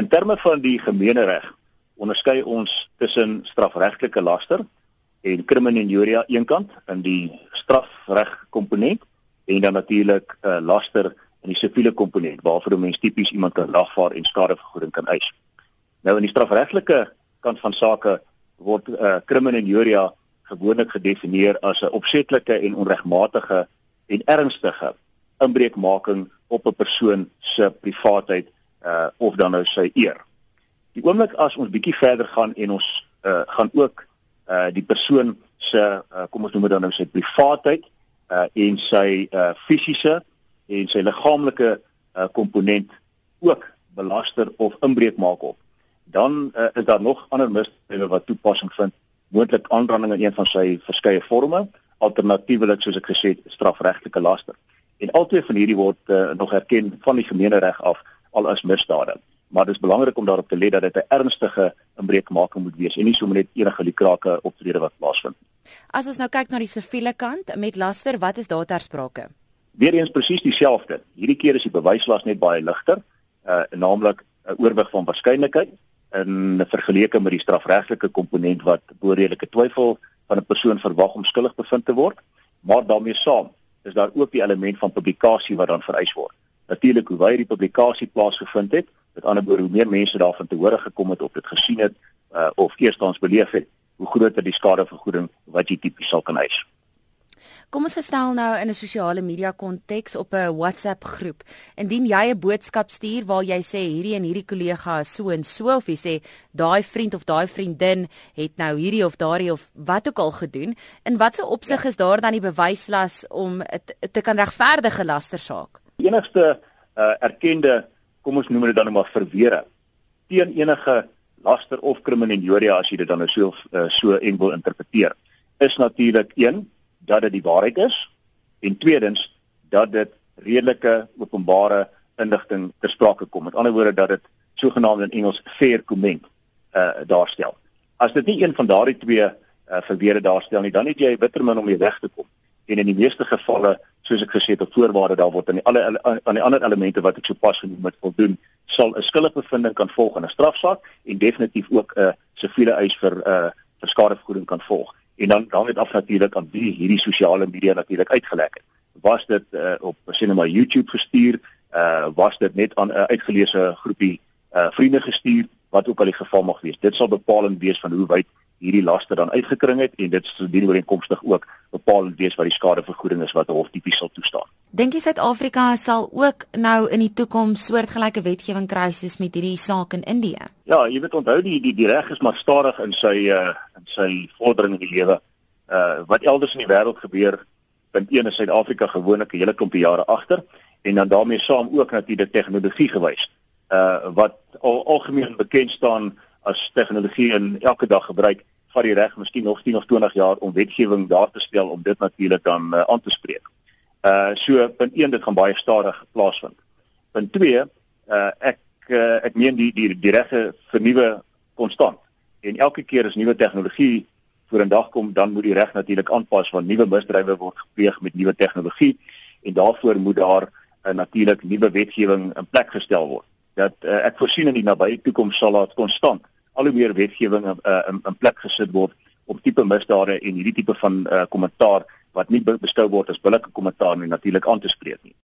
In terme van die gemeenereg onderskei ons tussen strafregtelike laster en kriminalia eenkant in die strafreg komponent en dan natuurlik uh, eh, laster in die siviele komponent waarvoor 'n mens tipies iemand kan dagvaar en skadevergoeding kan eis. Nou in die strafregtelike kant van sake word uh, kriminalia gewoonlik gedefinieer as 'n opsetlike en onregmatige en ernstige inbreukmaking op 'n persoon se privaatheid uh of dan nou sy eer. Die oomblik as ons bietjie verder gaan en ons uh gaan ook uh die persoon se uh, kom ons noem dit dan nou sy privaatheid uh en sy uh fisiese en sy liggaamlike uh komponent ook belaster of inbreuk maak op. Dan uh, is daar nog ander misdrywe wat toepassing vind, moontlik aanranding in een van sy verskeie forme, alternatiefelik soos ek gesê het, strafregtelike laster. En albei van hierdie word uh, nog erken van die gemeenereg af al as misdade. Maar dit is belangrik om daarop te let dat dit 'n ernstige inbreukmaking moet wees en nie sommer net enige likrake optrede wat plaasvind. As ons nou kyk na die siviele kant met laster, wat is daar ter sprake? Weereens presies dieselfde. Hierdie keer is die bewyslas net baie ligter, uh naamlik 'n oorwig van waarskynlikheid in vergeleke met die strafregtelike komponent wat bo redelike twyfel van 'n persoon verwag om skuldig bevind te word, maar daarmee saam is daar ook die element van publikasie wat dan vereis word. Natuurlik hoe baie die publikasie plaasgevind het, met ander woorde hoe meer mense daarvan te hore gekom het of dit gesien het uh, of eerstens beleef het, hoe groter die skadevergoeding wat jy tipies sal kan eis. Kom ons gestel nou in 'n sosiale media konteks op 'n WhatsApp groep. Indien jy 'n boodskap stuur waar jy sê hierdie en hierdie kollega is so en so of jy sê daai vriend of daai vriendin het nou hierdie of daardie of wat ook al gedoen, in watter opsig ja. is daar dan die bewyslas om te kan regverdige lastersaak? Die enigste uh, erkende, kom ons noem dit dan nou maar verweer teen enige laster of kriminalia as jy dit dan nou so uh, so en wil interpreteer, is natuurlik een dat dit die waarheid is en tweedens dat dit redelike openbare inligting ter sprake kom. Met ander woorde dat dit sogenaamd in Engels fair comment uh daarstel. As dit nie een van daardie twee uh verweere daarstel nie, dan het jy bittermin om jy weg te kom. En in die meeste gevalle, soos ek gesê het, op voorwaarde daar word aan die alle aan die ander elemente wat ek sopas genoem het voldoen, sal 'n skuldige bevinding kan volg in 'n strafsaak en definitief ook 'n uh, siviele eis vir uh vir skadevergoeding kan volg en dan dan het af natuurlik aan wie hierdie sosiale media natuurlik uitgelek het. Was dit uh, op sinema YouTube gestuur? Uh was dit net aan 'n uh, uitgeleese groepie uh vriende gestuur wat ook al die geval mag wees. Dit sal bepalend wees van hoe wyd hierdie laste dan uitgekring het en dit sou dien ooreenkomstig ook bepalend wees wat die skadevergoeding is wat 'n hof tipies sal toestaan. Dink jy Suid-Afrika sal ook nou in die toekoms soortgelyke wetgewing kry soos met hierdie saak in Indië? Ja, jy weet onthou die die, die reg is maar stadig in sy uh in sy vordering in die lewe. Uh wat elders in die wêreld gebeur, punt 1 is Suid-Afrika gewoonlik 'n hele klomp jare agter en dan daarmee saam ook natuurlik tegnologie gewys. Uh wat al algemeen bekend staan as tegnologie in elke dag gebruik van die reg miskien nog 10 of 20 jaar om wetgewing daar te speel om dit natuurlik dan uh, aan te spreek. Uh so punt 1 dit gaan baie stadig plaasvind. Punt 2 uh ek uh, ek meen die die die regte vernuwe konstant en elke keer as nuwe tegnologie voor in dag kom dan moet die reg natuurlik aanpas want nuwe misdrywe word gepleeg met nuwe tegnologie en daarvoor moet daar uh, natuurlik nuwe wetgewing in plek gestel word. Dat uh, ek voorsien in die nabye toekoms sal daar konstant al hoe meer wetgewing uh, in, in plek gesit word om tipe misdade en hierdie tipe van kommentaar uh, wat nie beskou word as billike kommentaar nie natuurlik aan te spreek nie.